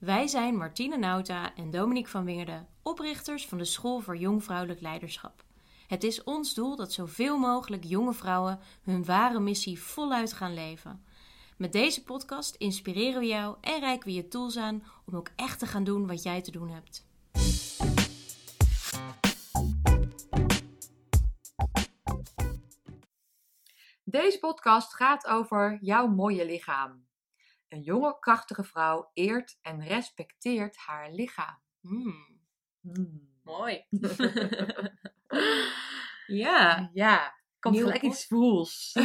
Wij zijn Martine Nauta en Dominique van Wingerden, oprichters van de School voor Jong Vrouwelijk Leiderschap. Het is ons doel dat zoveel mogelijk jonge vrouwen hun ware missie voluit gaan leven. Met deze podcast inspireren we jou en reiken we je tools aan om ook echt te gaan doen wat jij te doen hebt. Deze podcast gaat over jouw mooie lichaam. Een jonge, krachtige vrouw eert en respecteert haar lichaam. Hmm, Hmm. mooi. ja. Ja, komt gelijk iets voels.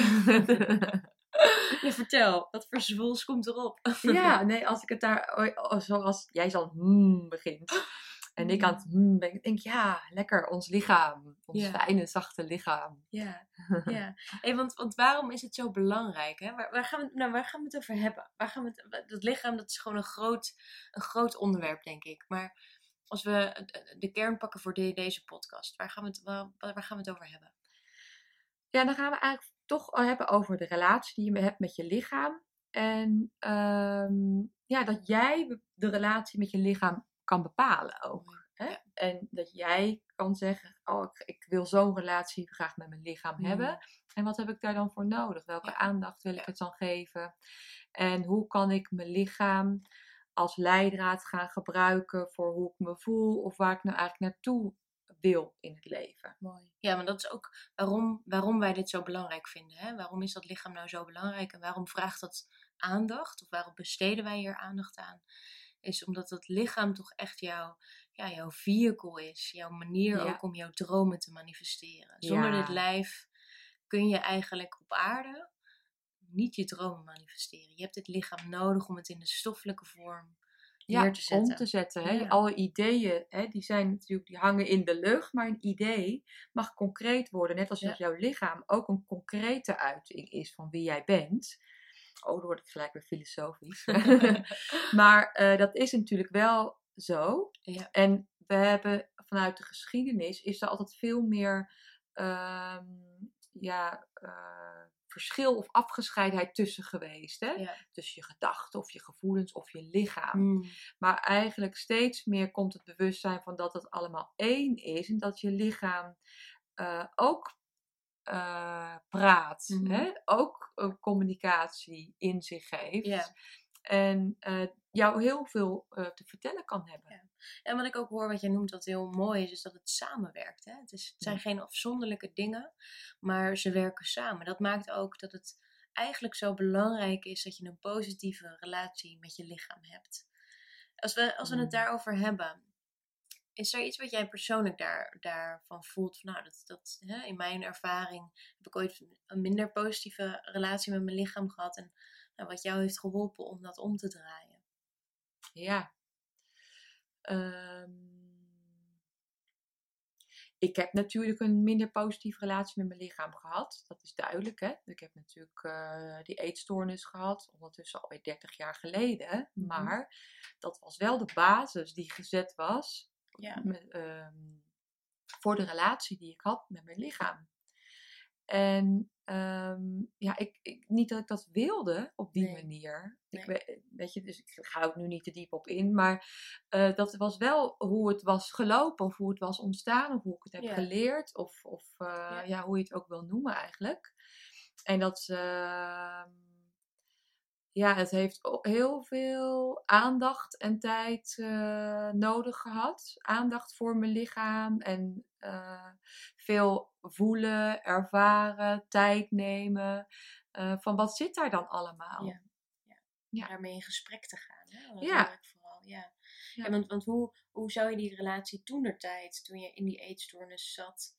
ja, vertel, wat voor zwoels komt erop? ja, nee, als ik het daar, oh, oh, zoals jij zo hmm begint. En ik aan het hmm ben, ik denk ja, lekker, ons lichaam. Ons fijne, zachte lichaam. Ja, ja. Hey, want, want waarom is het zo belangrijk? Hè? Waar, waar, gaan we, het- nou, waar gaan we het over hebben? Waar gaan we het, dat lichaam dat is gewoon een groot, een groot onderwerp, denk ik. Maar als we eh, de kern pakken voor de- deze podcast, waar gaan, we het, waar, waar gaan we het over hebben? Ja, dan gaan we eigenlijk toch al hebben over de relatie die je hebt met je lichaam. En ehm, ja, dat jij de relatie met je lichaam kan bepalen ook. Hè? Ja. En dat jij kan zeggen, oh, ik, ik wil zo'n relatie graag met mijn lichaam Mm. hebben. En wat heb ik daar dan voor nodig? Welke Ja. aandacht wil ik het dan geven? En hoe kan ik mijn lichaam als leidraad gaan gebruiken voor hoe ik me voel of waar ik nou eigenlijk naartoe wil in het leven? Mooi. Ja, maar dat is ook waarom, waarom wij dit zo belangrijk vinden. Hè? Waarom is dat lichaam nou zo belangrijk en waarom vraagt dat aandacht? Of waarom besteden wij hier aandacht aan? Is omdat het lichaam toch echt jouw, ja, jouw vehicle is. Jouw manier Ja. ook om jouw dromen te manifesteren. Zonder Ja. dit lijf kun je eigenlijk op aarde niet je dromen manifesteren. Je hebt dit lichaam nodig om het in de stoffelijke vorm neer te zetten. om te zetten. Hè? Ja. Alle ideeën, hè, die zijn natuurlijk, die hangen in de lucht, maar een idee mag concreet worden. Net als Ja. dat jouw lichaam ook een concrete uiting is van wie jij bent. Oh, dan word ik gelijk weer filosofisch. maar eh, dat is natuurlijk wel zo. Ja. En we hebben vanuit de geschiedenis is er altijd veel meer ehm, ja, eh, verschil of afgescheidenheid tussen geweest. Hè? Ja. Tussen je gedachten of je gevoelens of je lichaam. Mm. Maar eigenlijk steeds meer komt het bewustzijn van dat het allemaal één is. En dat je lichaam eh, ook eh, praat. Mhm. hè? Ook eh, communicatie in zich heeft. En eh, jou heel veel te vertellen kan hebben. Ja. En wat ik ook hoor, wat jij noemt, dat heel mooi is, is dat het samenwerkt. Hè? Het, is, het zijn Ja. geen afzonderlijke dingen, maar ze werken samen. Dat maakt ook dat het eigenlijk zo belangrijk is dat je een positieve relatie met je lichaam hebt. Als we, als we het Mm. daarover hebben, is er iets wat jij persoonlijk daar, daarvan voelt? Van, nou, dat, dat, hè, in mijn ervaring heb ik ooit een minder positieve relatie met mijn lichaam gehad. En nou, wat jou heeft geholpen om dat om te draaien. Ja. Ehm, ik heb natuurlijk een minder positieve relatie met mijn lichaam gehad. Dat is duidelijk, hè. Ik heb natuurlijk eh, die eetstoornis gehad, ondertussen alweer 30 jaar geleden. Mhm. Maar dat was wel de basis die gezet was Ja. met, ehm, voor de relatie die ik had met mijn lichaam. En ehm, ja, ik, ik, niet dat ik dat wilde op die Nee. manier. Ik, Nee. we- weet je, dus ik ga ook nu niet te diep op in. Maar eh, dat was wel hoe het was gelopen, of hoe het was ontstaan, of hoe ik het heb Ja. geleerd, of, of eh, Ja. ja. hoe je het ook wil noemen eigenlijk. En dat, ehm, ja, het heeft heel veel aandacht en tijd eh, nodig gehad. Aandacht voor mijn lichaam en eh, veel voelen, ervaren, tijd nemen. eh, van wat zit daar dan allemaal? Ja. Ja. daarmee in gesprek te gaan. Hè? Dat Ja. vooral. Ja. Ja. Ja, want want hoe, hoe zou je die relatie toen der tijd, toen je in die eetstoornis zat,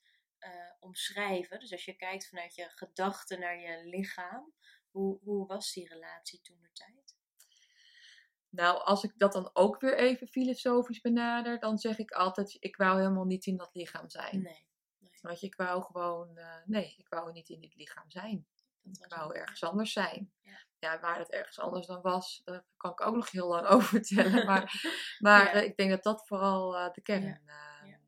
omschrijven? Dus als je kijkt vanuit je gedachten naar je lichaam, hoe, hoe was die relatie toen der tijd? Nou, als ik dat dan ook weer even filosofisch benader, dan zeg ik altijd: ik wou helemaal niet in dat lichaam zijn. Nee. nee Want je, ik wou gewoon, eh, nee, ik wou niet in dit lichaam zijn. dat Ik wou ergens anders zijn. Ja. Ja, waar het ergens anders dan was, daar kan ik ook nog heel lang over vertellen. Maar, maar Ja. eh, ik denk dat dat vooral eh, de kern Ja.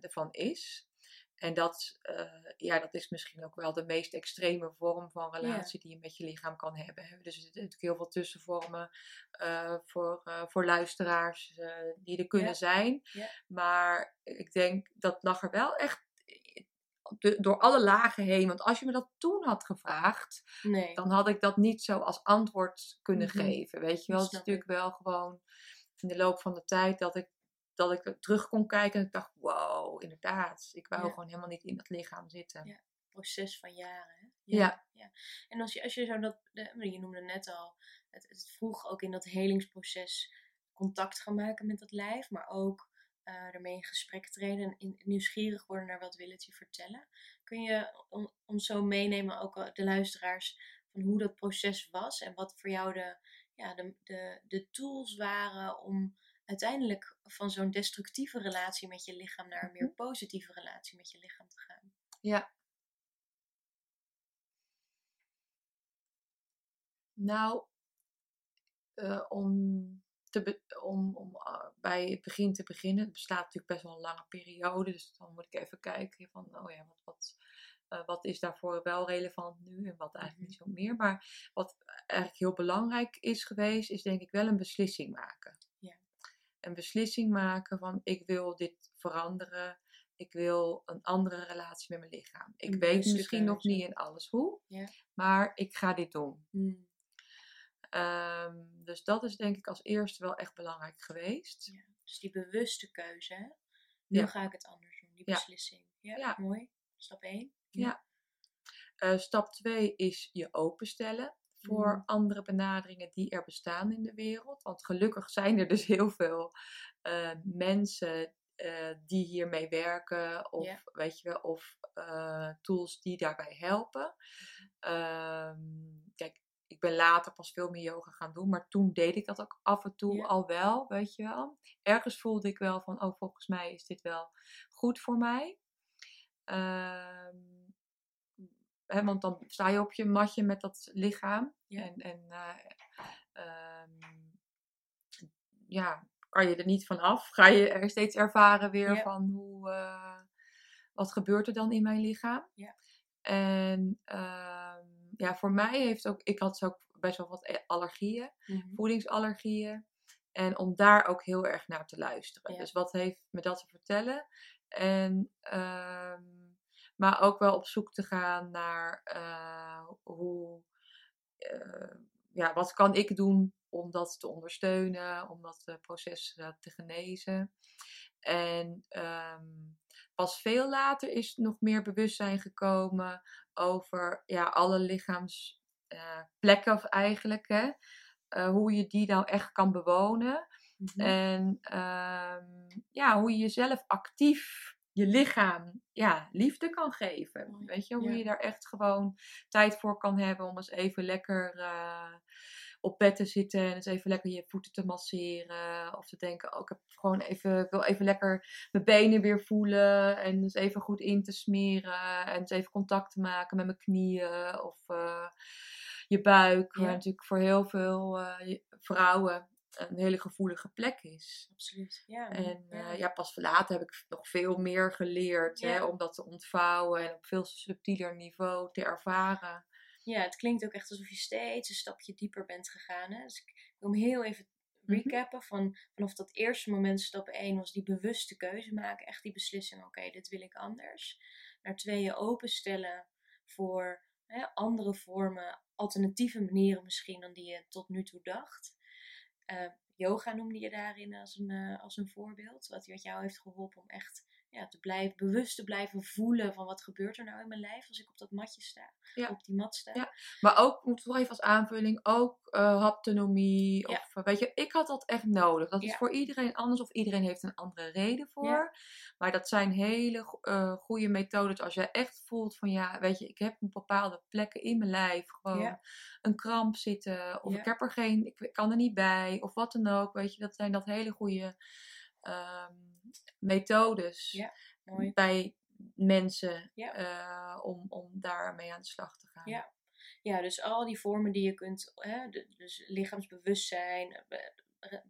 ervan is. En dat, eh, ja, dat is misschien ook wel de meest extreme vorm van relatie die je met je lichaam kan hebben. Dus er zitten natuurlijk heel veel tussenvormen eh, voor, eh, voor luisteraars die er kunnen Ja. zijn. Ja. Maar ik denk dat lag er wel echt de- door alle lagen heen. Want als je me dat toen had gevraagd, Nee. dan had ik dat niet zo als antwoord kunnen Mhm. geven. Weet je wel, het is natuurlijk wel gewoon in de loop van de tijd dat ik, dat ik er terug kon kijken en ik dacht, wow, inderdaad. Ik wou Ja. gewoon helemaal niet in dat lichaam zitten. Ja. proces van jaren. Hè? Ja. ja. En als je, als je zo dat, je noemde net al, het, het vroeg ook in dat helingsproces contact gaan maken met dat lijf, maar ook eh, ermee in gesprek treden en in, nieuwsgierig worden naar wat wil het je vertellen. Kun je on- ons zo meenemen, ook al de luisteraars, van hoe dat proces was en wat voor jou de, ja, de, de, de tools waren om uiteindelijk van zo'n destructieve relatie met je lichaam naar een meer positieve relatie met je lichaam te gaan? Ja. Nou, eh, om, te om, om eh, bij het begin te beginnen, het bestaat natuurlijk best wel een lange periode, dus dan moet ik even kijken van, oh ja, wat, wat, eh, wat is daarvoor wel relevant nu en wat eigenlijk niet zo meer. Maar wat eigenlijk heel belangrijk is geweest, is denk ik wel een beslissing maken. Een beslissing maken van, ik wil dit veranderen. Ik wil een andere relatie met mijn lichaam. Ik Een weet misschien nog niet in alles hoe, Ja. maar ik ga dit doen. Hmm. Ehm, dus dat is denk ik als eerste wel echt belangrijk geweest. Ja, dus die bewuste keuze, hè? Nu Ja. ga ik het anders doen, die beslissing. Ja, Ja. mooi. Stap 1. Ja. Eh, stap 2 is je openstellen voor Mhm. andere benaderingen die er bestaan in de wereld. Want gelukkig zijn er dus heel veel eh, mensen eh, die hiermee werken, of weet je of eh, tools die daarbij helpen. Mhm. Ehm, kijk, ik ben later pas veel meer yoga gaan doen, maar toen deed ik dat ook af en toe al wel, weet je wel. Ergens voelde ik wel van, oh, volgens mij is dit wel goed voor mij. Ehm, hè, want dan sta je op je matje met dat lichaam. Ja. En, en eh, ehm, ja, kan je er niet van af. Ga je er steeds ervaren weer Ja. van hoe, eh, wat gebeurt er dan in mijn lichaam. Ja. En ehm, ja, voor mij heeft ook, ik had ook best wel wat allergieën, Mhm. voedingsallergieën. En om daar ook heel erg naar te luisteren. Ja. Dus wat heeft me dat te vertellen? En, ehm, maar ook wel op zoek te gaan naar eh, hoe, eh, ja, wat kan ik doen om dat te ondersteunen, om dat eh, proces te genezen. En ehm, pas veel later is nog meer bewustzijn gekomen over ja, alle lichaamsplekken eigenlijk. Hè? Hoe je die nou echt kan bewonen. Mhm. En ehm, ja, hoe je jezelf actief, je lichaam, ja, liefde kan geven. Weet je, hoe ja. je daar echt gewoon tijd voor kan hebben om eens even lekker eh, op bed te zitten en eens even lekker je voeten te masseren. Of te denken, oh, ik heb gewoon even, wil even lekker mijn benen weer voelen en eens even goed in te smeren en eens even contact te maken met mijn knieën of eh, je buik. Ja. Waar natuurlijk voor heel veel eh, vrouwen een hele gevoelige plek is. Absoluut. Ja, En ja. eh, ja, pas later heb ik nog veel meer geleerd hè, om dat te ontvouwen en op veel subtieler niveau te ervaren. Ja, het klinkt ook echt alsof je steeds een stapje dieper bent gegaan. Hè? Dus ik wil hem heel even Mhm. recappen. Van, vanaf dat eerste moment, stap 1, was die bewuste keuze maken. Echt die beslissing, oké, dit wil ik anders. Naar twee, je openstellen voor hè, andere vormen, alternatieve manieren misschien dan die je tot nu toe dacht. Eh, yoga noemde je daarin als een, eh, als een voorbeeld. Wat, wat jou heeft geholpen om echt ja, te blijven, bewust te blijven voelen van wat gebeurt er nou in mijn lijf als ik op dat matje sta. Ja. Op die mat sta. Ja. Maar ook, moet toch even als aanvulling, ook eh haptonomie. Of, weet je, ik had dat echt nodig. Dat is voor iedereen anders of iedereen heeft een andere reden voor. Maar dat zijn hele eh, goede methodes als je echt voelt van ja, weet je, ik heb op bepaalde plekken in mijn lijf gewoon Ja. een kramp zitten. Of Ja. ik heb er geen, ik kan er niet bij. Of wat dan ook. Weet je, dat zijn dat hele goede ehm, methodes Ja, Mooi. bij mensen eh, om, om daarmee aan de slag te gaan. Ja. Ja, dus al die vormen die je kunt, hè, dus lichaamsbewustzijn, eh,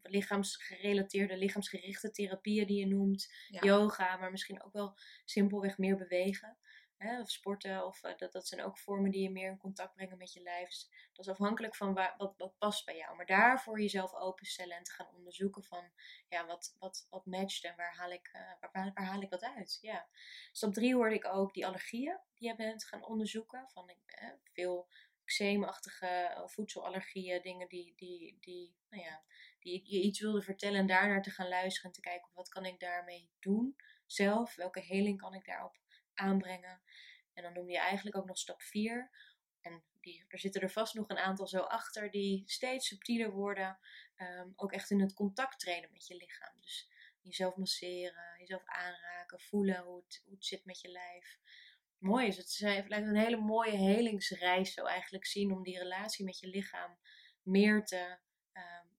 lichaamsgerelateerde, lichaamsgerichte therapieën die je noemt, Ja. yoga, maar misschien ook wel simpelweg meer bewegen. hè, of sporten, of eh, dat, dat zijn ook vormen die je meer in contact brengen met je lijf. Dus dat is afhankelijk van waar, wat, wat past bij jou. Maar daarvoor jezelf openstellen en te gaan onderzoeken van ja, wat, wat, wat matcht en waar haal, ik, uh, waar, waar, haal ik wat uit. Ja. Stap drie hoorde ik ook die allergieën die je bent gaan onderzoeken. Van eh, veel eczeemachtige voedselallergieën, dingen die, die, die, nou ja, die je iets wilde vertellen en daarnaar te gaan luisteren en te kijken wat kan ik daarmee doen zelf, welke heling kan ik daarop aanbrengen. En dan noemde je eigenlijk ook nog stap 4. En die, er zitten er vast nog een aantal zo achter die steeds subtieler worden. Um, ook echt in het contact treden met je lichaam. Dus jezelf masseren, jezelf aanraken, voelen hoe het, hoe het zit met je lijf. Mooi is het. Het lijkt een hele mooie helingsreis zo eigenlijk zien om die relatie met je lichaam meer te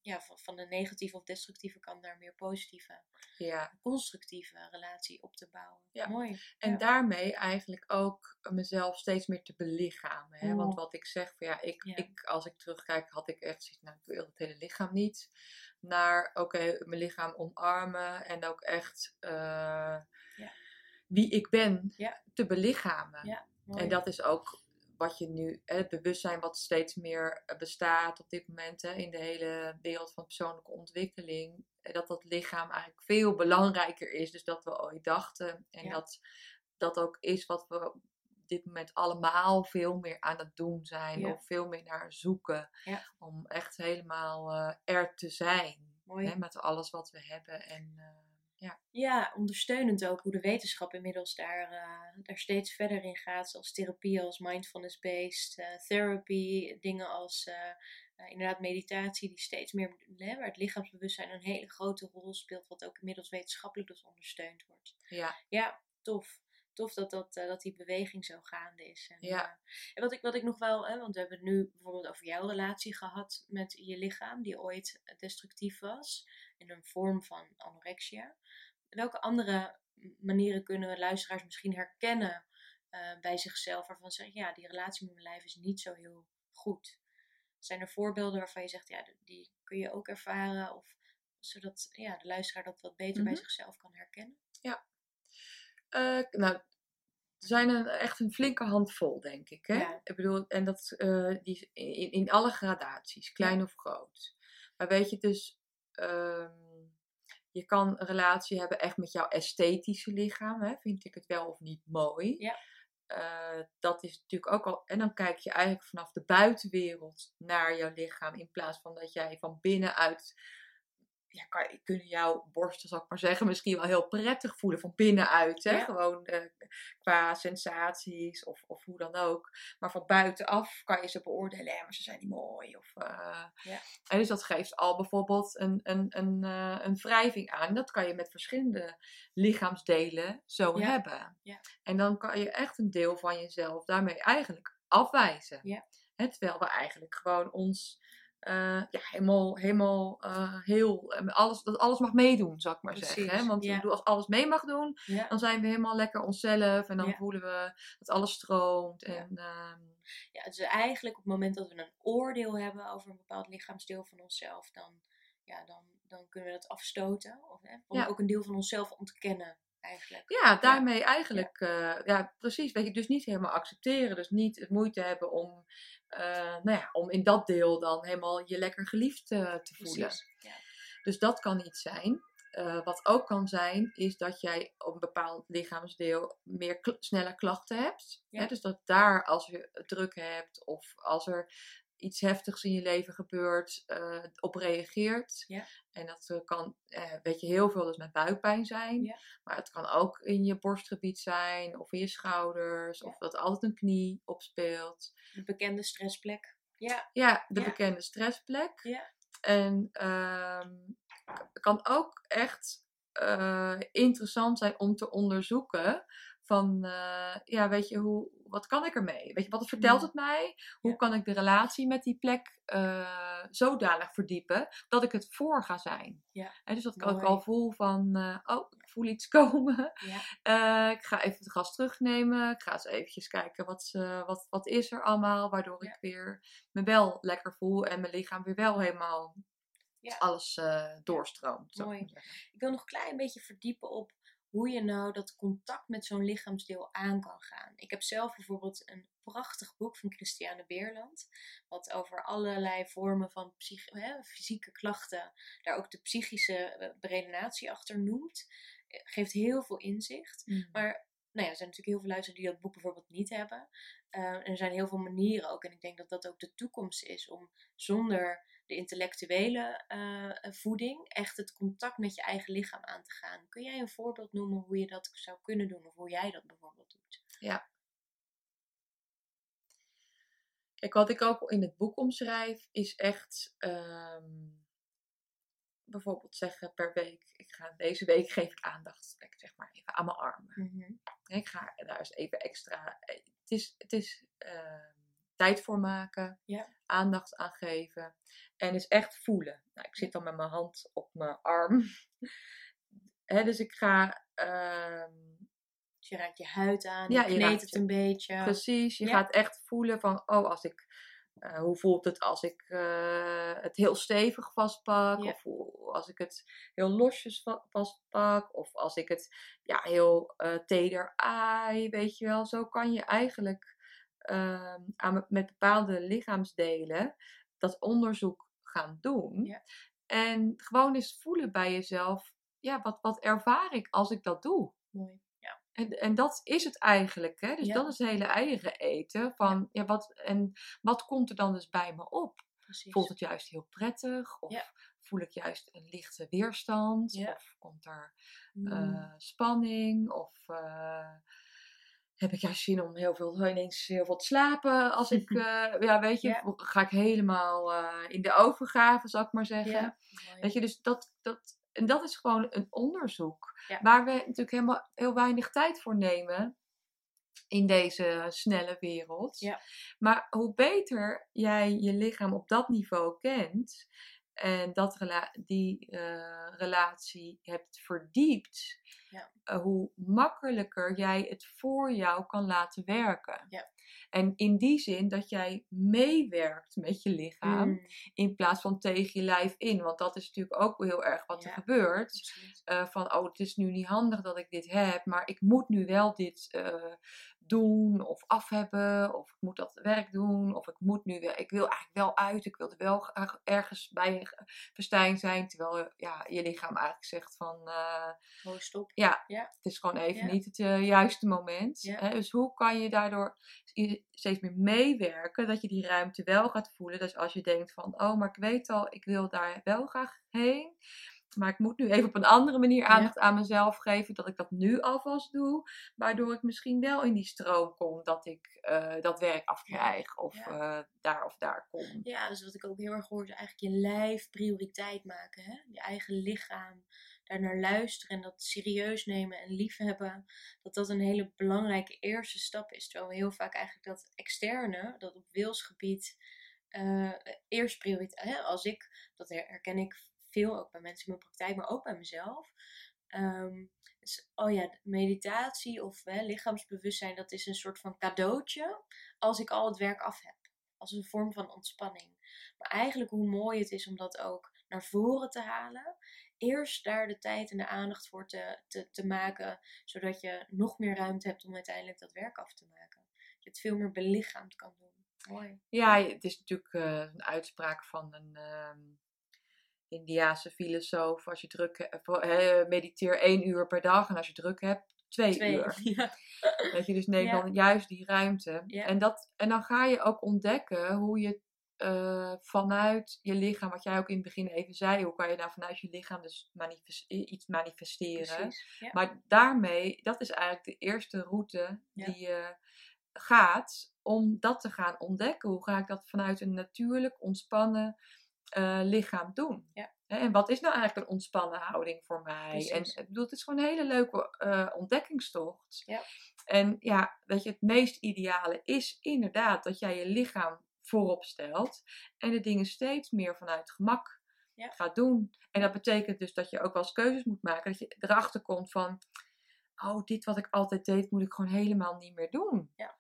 ja, van, van de negatieve of destructieve kant naar een meer positieve, ja. constructieve relatie op te bouwen. Ja. Mooi. En daarmee eigenlijk ook mezelf steeds meer te belichamen. Hè? Want wat ik zeg, van, ja, ik, ik, als ik terugkijk, had ik echt zoiets, nou, ik wil het hele lichaam niet. Naar, oké, mijn lichaam omarmen en ook echt uh, wie ik ben te belichamen. En dat is ook wat je nu, het bewustzijn wat steeds meer eh, bestaat op dit moment hè, in de hele wereld van persoonlijke ontwikkeling, eh, dat dat lichaam eigenlijk veel belangrijker is dus dat we ooit dachten. En dat dat ook is wat we op dit moment allemaal veel meer aan het doen zijn, of veel meer naar zoeken, om echt helemaal uh, er te zijn hè, met alles wat we hebben. En, ja. ja, ondersteunend ook hoe de wetenschap inmiddels daar, uh, daar steeds verder in gaat. Zoals therapie als mindfulness-based uh, therapy. Dingen als uh, inderdaad meditatie die steeds meer, hè, waar het lichaamsbewustzijn een hele grote rol speelt. Wat ook inmiddels wetenschappelijk dus ondersteund wordt. Ja, ja tof tof dat, dat, dat die beweging zo gaande is. En, ja. en wat, ik, wat ik nog wel, hè, want we hebben het nu bijvoorbeeld over jouw relatie gehad met je lichaam, die ooit destructief was, in een vorm van anorexia welke andere manieren kunnen luisteraars misschien herkennen uh, bij zichzelf, waarvan ze zeggen, ja, die relatie met mijn lijf is niet zo heel goed. Zijn er voorbeelden waarvan je zegt, ja, die kun je ook ervaren, of zodat ja, de luisteraar dat wat beter bij mhm. zichzelf kan herkennen? Ja, uh, nou, er zijn een, echt een flinke handvol, denk ik. Hè? Ja. Ik bedoel, en dat uh, die, in, in alle gradaties, klein of groot. Maar weet je, dus. Um, je kan een relatie hebben echt met jouw esthetische lichaam. Hè? Vind ik het wel of niet mooi? Ja. Uh, dat is natuurlijk ook al. En dan kijk je eigenlijk vanaf de buitenwereld naar jouw lichaam. In plaats van dat jij van binnenuit ja, kan, kunnen jouw borsten, zal ik maar zeggen, misschien wel heel prettig voelen van binnenuit. Hè? Gewoon uh, qua sensaties of, of hoe dan ook. Maar van buitenaf kan je ze beoordelen, ja, maar ze zijn niet mooi. Of, uh, ja. En dus dat geeft al bijvoorbeeld een, een, een, uh, een wrijving aan. Dat kan je met verschillende lichaamsdelen zo hebben. En dan kan je echt een deel van jezelf daarmee eigenlijk afwijzen. Hè, terwijl we eigenlijk gewoon ons uh, ja, helemaal, helemaal uh, heel, alles, dat alles mag meedoen, zou ik maar zeggen. Hè? Want ja. als alles mee mag doen, dan zijn we helemaal lekker onszelf en dan voelen we dat alles stroomt. En, ja. Um, ja, dus eigenlijk op het moment dat we een oordeel hebben over een bepaald lichaamsdeel van onszelf, dan, ja, dan, dan kunnen we dat afstoten. Of hè, ook een deel van onszelf ontkennen. Eigenlijk. Ja, daarmee eigenlijk, ja. Uh, ja, precies. Weet je, dus niet helemaal accepteren. Dus niet het moeite hebben om nou ja, om in dat deel dan helemaal je lekker geliefd uh, te voelen. Ja. Dus dat kan iets zijn. Uh, wat ook kan zijn, is dat jij op een bepaald lichaamsdeel meer kl snelle klachten hebt. Ja. Hè? Dus dat daar, als je druk hebt of als er iets heftigs in je leven gebeurt, uh, op reageert. Ja. En dat uh, kan, uh, weet je, heel veel dus met buikpijn zijn. Ja. Maar het kan ook in je borstgebied zijn of in je schouders. Of dat altijd een knie opspeelt. De bekende stressplek. Ja, ja de bekende stressplek. Ja. En um, kan ook echt interessant zijn om te onderzoeken van, uh, ja, weet je, hoe, wat kan ik ermee? Weet je, wat vertelt mm. het mij? Hoe kan ik de relatie met die plek uh, zodanig verdiepen dat ik het voor ga zijn? Ja. En dus dat ik ook al voel van, uh, oh, ik voel iets komen. Ja. ik ga even het gas terugnemen. Ik ga eens eventjes kijken wat, wat, wat is er allemaal, waardoor ik weer me wel lekker voel en mijn lichaam weer wel helemaal alles doorstroomt. Mooi. Ik wil nog een klein beetje verdiepen op hoe je nou dat contact met zo'n lichaamsdeel aan kan gaan. Ik heb zelf bijvoorbeeld een prachtig boek van Christiane Beerland, wat over allerlei vormen van hè, fysieke klachten, daar ook de psychische uh, achter noemt. Eh, geeft heel veel inzicht. Mm. Maar nou ja, er zijn natuurlijk heel veel luisteraars die dat boek bijvoorbeeld niet hebben. Uh, er zijn heel veel manieren ook. En ik denk dat dat ook de toekomst is om zonder de intellectuele uh, voeding echt het contact met je eigen lichaam aan te gaan. Kun jij een voorbeeld noemen hoe je dat zou kunnen doen of hoe jij dat bijvoorbeeld doet? Ja. Kijk, wat ik ook in het boek omschrijf is echt um, bijvoorbeeld zeggen per week, ik ga deze week geef ik aandacht, zeg maar even aan mijn armen. Mhm. Ik ga daar eens even extra. Eh, het is, het is uh, tijd voor maken, ja. aandacht aan geven en is echt voelen. Nou, ik zit dan met mijn hand op mijn arm. dus ik ga. Uh, je raakt je huid aan, je kneedt het een beetje. Precies, je gaat echt voelen van, oh, als ik uh, hoe voelt het als ik uh, het heel stevig vastpak? Of hoe, als ik het heel losjes vastpak? Of als ik het ja, heel uh, teder aai? Weet je wel, zo kan je eigenlijk ehm, aan, met bepaalde lichaamsdelen dat onderzoek gaan doen. Ja. En gewoon eens voelen bij jezelf, ja, wat, wat ervaar ik als ik dat doe? Mooi. En, en dat is het eigenlijk. Hè? Dus dat is hele eigen eten. Van, ja. wat, en wat komt er dan dus bij me op? Precies. Voelt het juist heel prettig? Of voel ik juist een lichte weerstand? Of komt er mm. eh, spanning? Of uh, heb ik juist zin om heel veel, ineens heel veel te slapen? Als ik, uh, ja, weet je, ga ik helemaal in de overgave, zal ik maar zeggen. Weet je, dus dat, dat, en dat is gewoon een onderzoek. Waar we natuurlijk helemaal heel weinig tijd voor nemen in deze snelle wereld. Ja. Maar hoe beter jij je lichaam op dat niveau kent en dat die uh, relatie hebt verdiept, ja. uh, hoe makkelijker jij het voor jou kan laten werken. Ja. En in die zin dat jij meewerkt met je lichaam mm. in plaats van tegen je lijf in. Want dat is natuurlijk ook heel erg wat er gebeurt. Uh, van, oh, het is nu niet handig dat ik dit heb, maar ik moet nu wel dit doen of af hebben. Of ik moet dat werk doen. Of ik moet nu wel, ik wil eigenlijk wel uit. Ik wil er wel ergens bij verstijn zijn. Terwijl ja, je lichaam eigenlijk zegt van... Uh, stop. Ja, ja, het is gewoon even niet het juiste moment. Hè? Dus hoe kan je daardoor steeds meer meewerken, dat je die ruimte wel gaat voelen. Dus als je denkt van, oh, maar ik weet al, ik wil daar wel graag heen. Maar ik moet nu even op een andere manier aandacht aan mezelf geven, dat ik dat nu alvast doe. Waardoor ik misschien wel in die stroom kom dat ik uh, dat werk afkrijg of uh, daar of daar kom. Ja, dus wat ik ook heel erg hoor is eigenlijk je lijf prioriteit maken. Hè? Je eigen lichaam daar naar luisteren en dat serieus nemen en liefhebben, dat dat een hele belangrijke eerste stap is. Terwijl we heel vaak eigenlijk dat externe, dat op wilsgebied, uh, eerst prioriteit. Als ik, dat herken ik veel ook bij mensen in mijn praktijk, maar ook bij mezelf. Um, dus, oh ja, meditatie of lichaamsbewustzijn, dat is een soort van cadeautje als ik al het werk af heb. Als een vorm van ontspanning. Maar eigenlijk hoe mooi het is om dat ook naar voren te halen eerst daar de tijd en de aandacht voor te, te, te maken, zodat je nog meer ruimte hebt om uiteindelijk dat werk af te maken. Dat je het veel meer belichaamd kan doen. Mooi. Ja, het is natuurlijk uh, een uitspraak van een uh, Indiaanse filosoof. Als je druk hebt, mediteer één uur per dag en als je druk hebt, twee, twee uur. Ja. Dat je dus neemt dan juist die ruimte. Ja. En, dat, en dan ga je ook ontdekken hoe je uh, vanuit je lichaam, wat jij ook in het begin even zei, hoe kan je nou vanuit je lichaam dus iets manifesteren? Maar daarmee, dat is eigenlijk de eerste route die je gaat om dat te gaan ontdekken. Hoe ga ik dat vanuit een natuurlijk ontspannen uh, lichaam doen? Ja. En wat is nou eigenlijk een ontspannen houding voor mij? En ik bedoel, het is gewoon een hele leuke uh, ontdekkingstocht. Ja. En ja, weet je, het meest ideale is inderdaad dat jij je lichaam voorop stelt. En de dingen steeds meer vanuit gemak gaat doen. En dat betekent dus dat je ook wel eens keuzes moet maken. Dat je erachter komt van, oh, dit wat ik altijd deed, moet ik gewoon helemaal niet meer doen. Ja.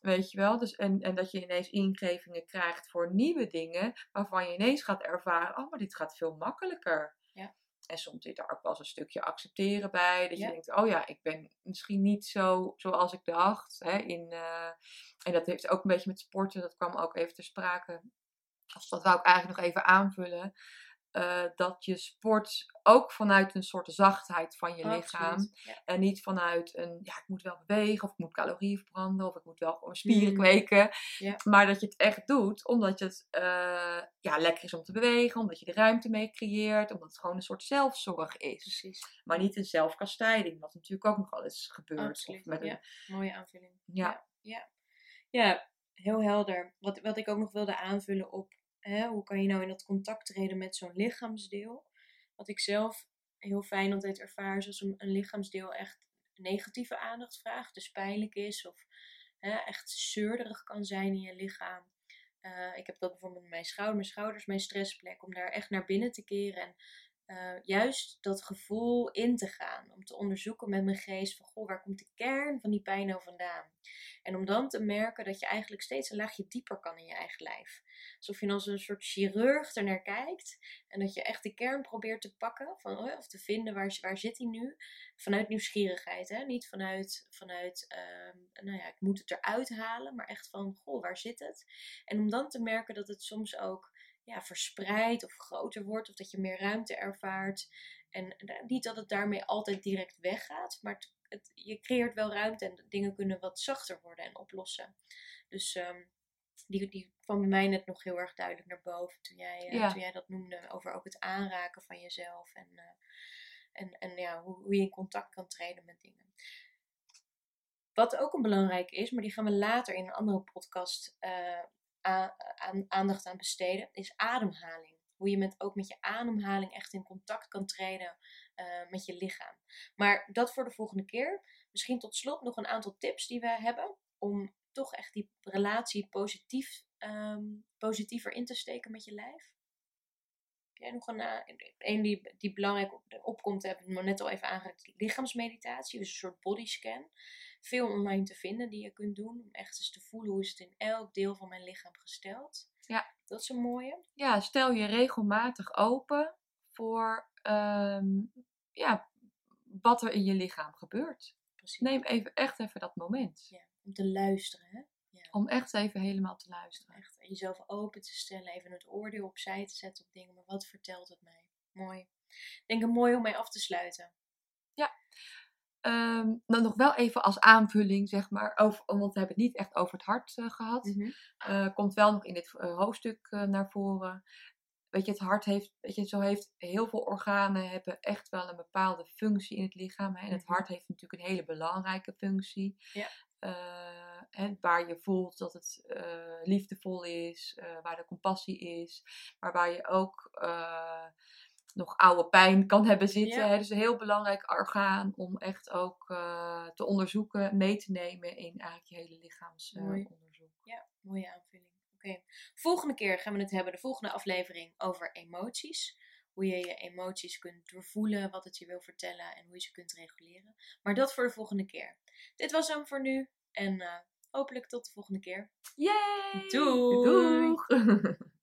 Weet je wel? Dus, en, en dat je ineens ingevingen krijgt voor nieuwe dingen, waarvan je ineens gaat ervaren, oh, maar dit gaat veel makkelijker. Ja. En soms zit daar ook wel eens een stukje accepteren bij. Dat Ja. je denkt, oh ja, ik ben misschien niet zo zoals ik dacht. Hè, in, eh, en dat heeft ook een beetje met sporten, dat kwam ook even ter sprake. Dus dat wou ik eigenlijk nog even aanvullen. Eh, dat je sport ook vanuit een soort zachtheid van je lichaam. Ja. En niet vanuit een, ja, ik moet wel bewegen, of ik moet calorieën verbranden, of ik moet wel gewoon spieren Mm. kweken. Ja. Maar dat je het echt doet omdat je het eh, ja, lekker is om te bewegen, omdat je de ruimte mee creëert, omdat het gewoon een soort zelfzorg is. Precies. Maar niet een zelfkastijding, wat natuurlijk ook nog wel eens gebeurt. Absoluut. Met een, mooie aanvulling. ja. Ja, ja heel helder. Wat, wat ik ook nog wilde aanvullen op hè, hoe kan je nou in dat contact treden met zo'n lichaamsdeel. Wat ik zelf heel fijn altijd ervaar is als een, lichaamsdeel echt negatieve aandacht vraagt. Dus pijnlijk is of hè, echt zeurderig kan zijn in je lichaam. Eh, ik heb dat bijvoorbeeld met mijn schouder. Mijn schouder is mijn stressplek. Om daar echt naar binnen te keren. En eh, juist dat gevoel in te gaan. Om te onderzoeken met mijn geest van, goh, waar komt de kern van die pijn nou vandaan? En om dan te merken dat je eigenlijk steeds een laagje dieper kan in je eigen lijf. Alsof je als een soort chirurg er naar kijkt. En dat je echt de kern probeert te pakken. Van, oh of te vinden, waar, waar zit hij nu? Vanuit nieuwsgierigheid, hè? Niet vanuit, vanuit ehm, nou ja, ik moet het eruit halen. Maar echt van, goh, waar zit het? En om dan te merken dat het soms ook ja, verspreidt of groter wordt. Of dat je meer ruimte ervaart. En da- niet dat het daarmee altijd direct weggaat. Maar het, het- je creëert wel ruimte en dingen kunnen wat zachter worden en oplossen. Dus ehm, die, die kwam bij mij net nog heel erg duidelijk naar boven toen jij, eh, Ja. toen jij dat noemde. Over ook het aanraken van jezelf. En, eh, en, en ja, hoe, hoe je in contact kan treden met dingen. Wat ook een belangrijke is, maar die gaan we later in een andere podcast eh, aandacht aan besteden, is ademhaling. Hoe je met, ook met je ademhaling echt in contact kan treden eh, met je lichaam. Maar dat voor de volgende keer. Misschien tot slot nog een aantal tips die we hebben om toch echt die relatie positief, ehm, positiever in te steken met je lijf. Jij nog een, eh, een die, die belangrijk op- opkomt, heb ik net al even aangeraakt, lichaamsmeditatie, dus een soort bodyscan. Veel online te vinden die je kunt doen om echt eens te voelen hoe is het in elk deel van mijn lichaam gesteld. Ja. Dat is een mooie. ja, stel je regelmatig open voor ehm, ja, wat er in je lichaam gebeurt. Precies. Neem even, echt even dat moment. Ja, om te luisteren. Hè? Ja. Om echt even helemaal te luisteren. Echt jezelf open te stellen, even het oordeel opzij te zetten op dingen. Maar wat vertelt het mij? Mooi. Ik denk een mooi om mee af te sluiten. Ehm, dan nog wel even als aanvulling, zeg maar, over, want we hebben het niet echt over het hart eh, gehad. Mhm. Eh, komt wel nog in dit eh, hoofdstuk naar voren. Weet je, het hart heeft, weet je, zo heeft heel veel organen hebben echt wel een bepaalde functie in het lichaam. Hè? En het Mhm. hart heeft natuurlijk een hele belangrijke functie. Ja. Hè, waar je voelt dat het eh, liefdevol is, eh, waar de compassie is, maar waar je ook eh, nog oude pijn kan hebben zitten. Ja. Hè? Dus een heel belangrijk orgaan om echt ook te onderzoeken, mee te nemen in eigenlijk je hele lichaamsonderzoek. Ja, mooie aanvulling. Oké. Volgende keer gaan we het hebben, de volgende aflevering, over emoties. Hoe je je emoties kunt doorvoelen, wat het je wil vertellen en hoe je ze kunt reguleren. Maar dat voor de volgende keer. Dit was hem voor nu en hopelijk tot de volgende keer. Yay! Doei! Doeg!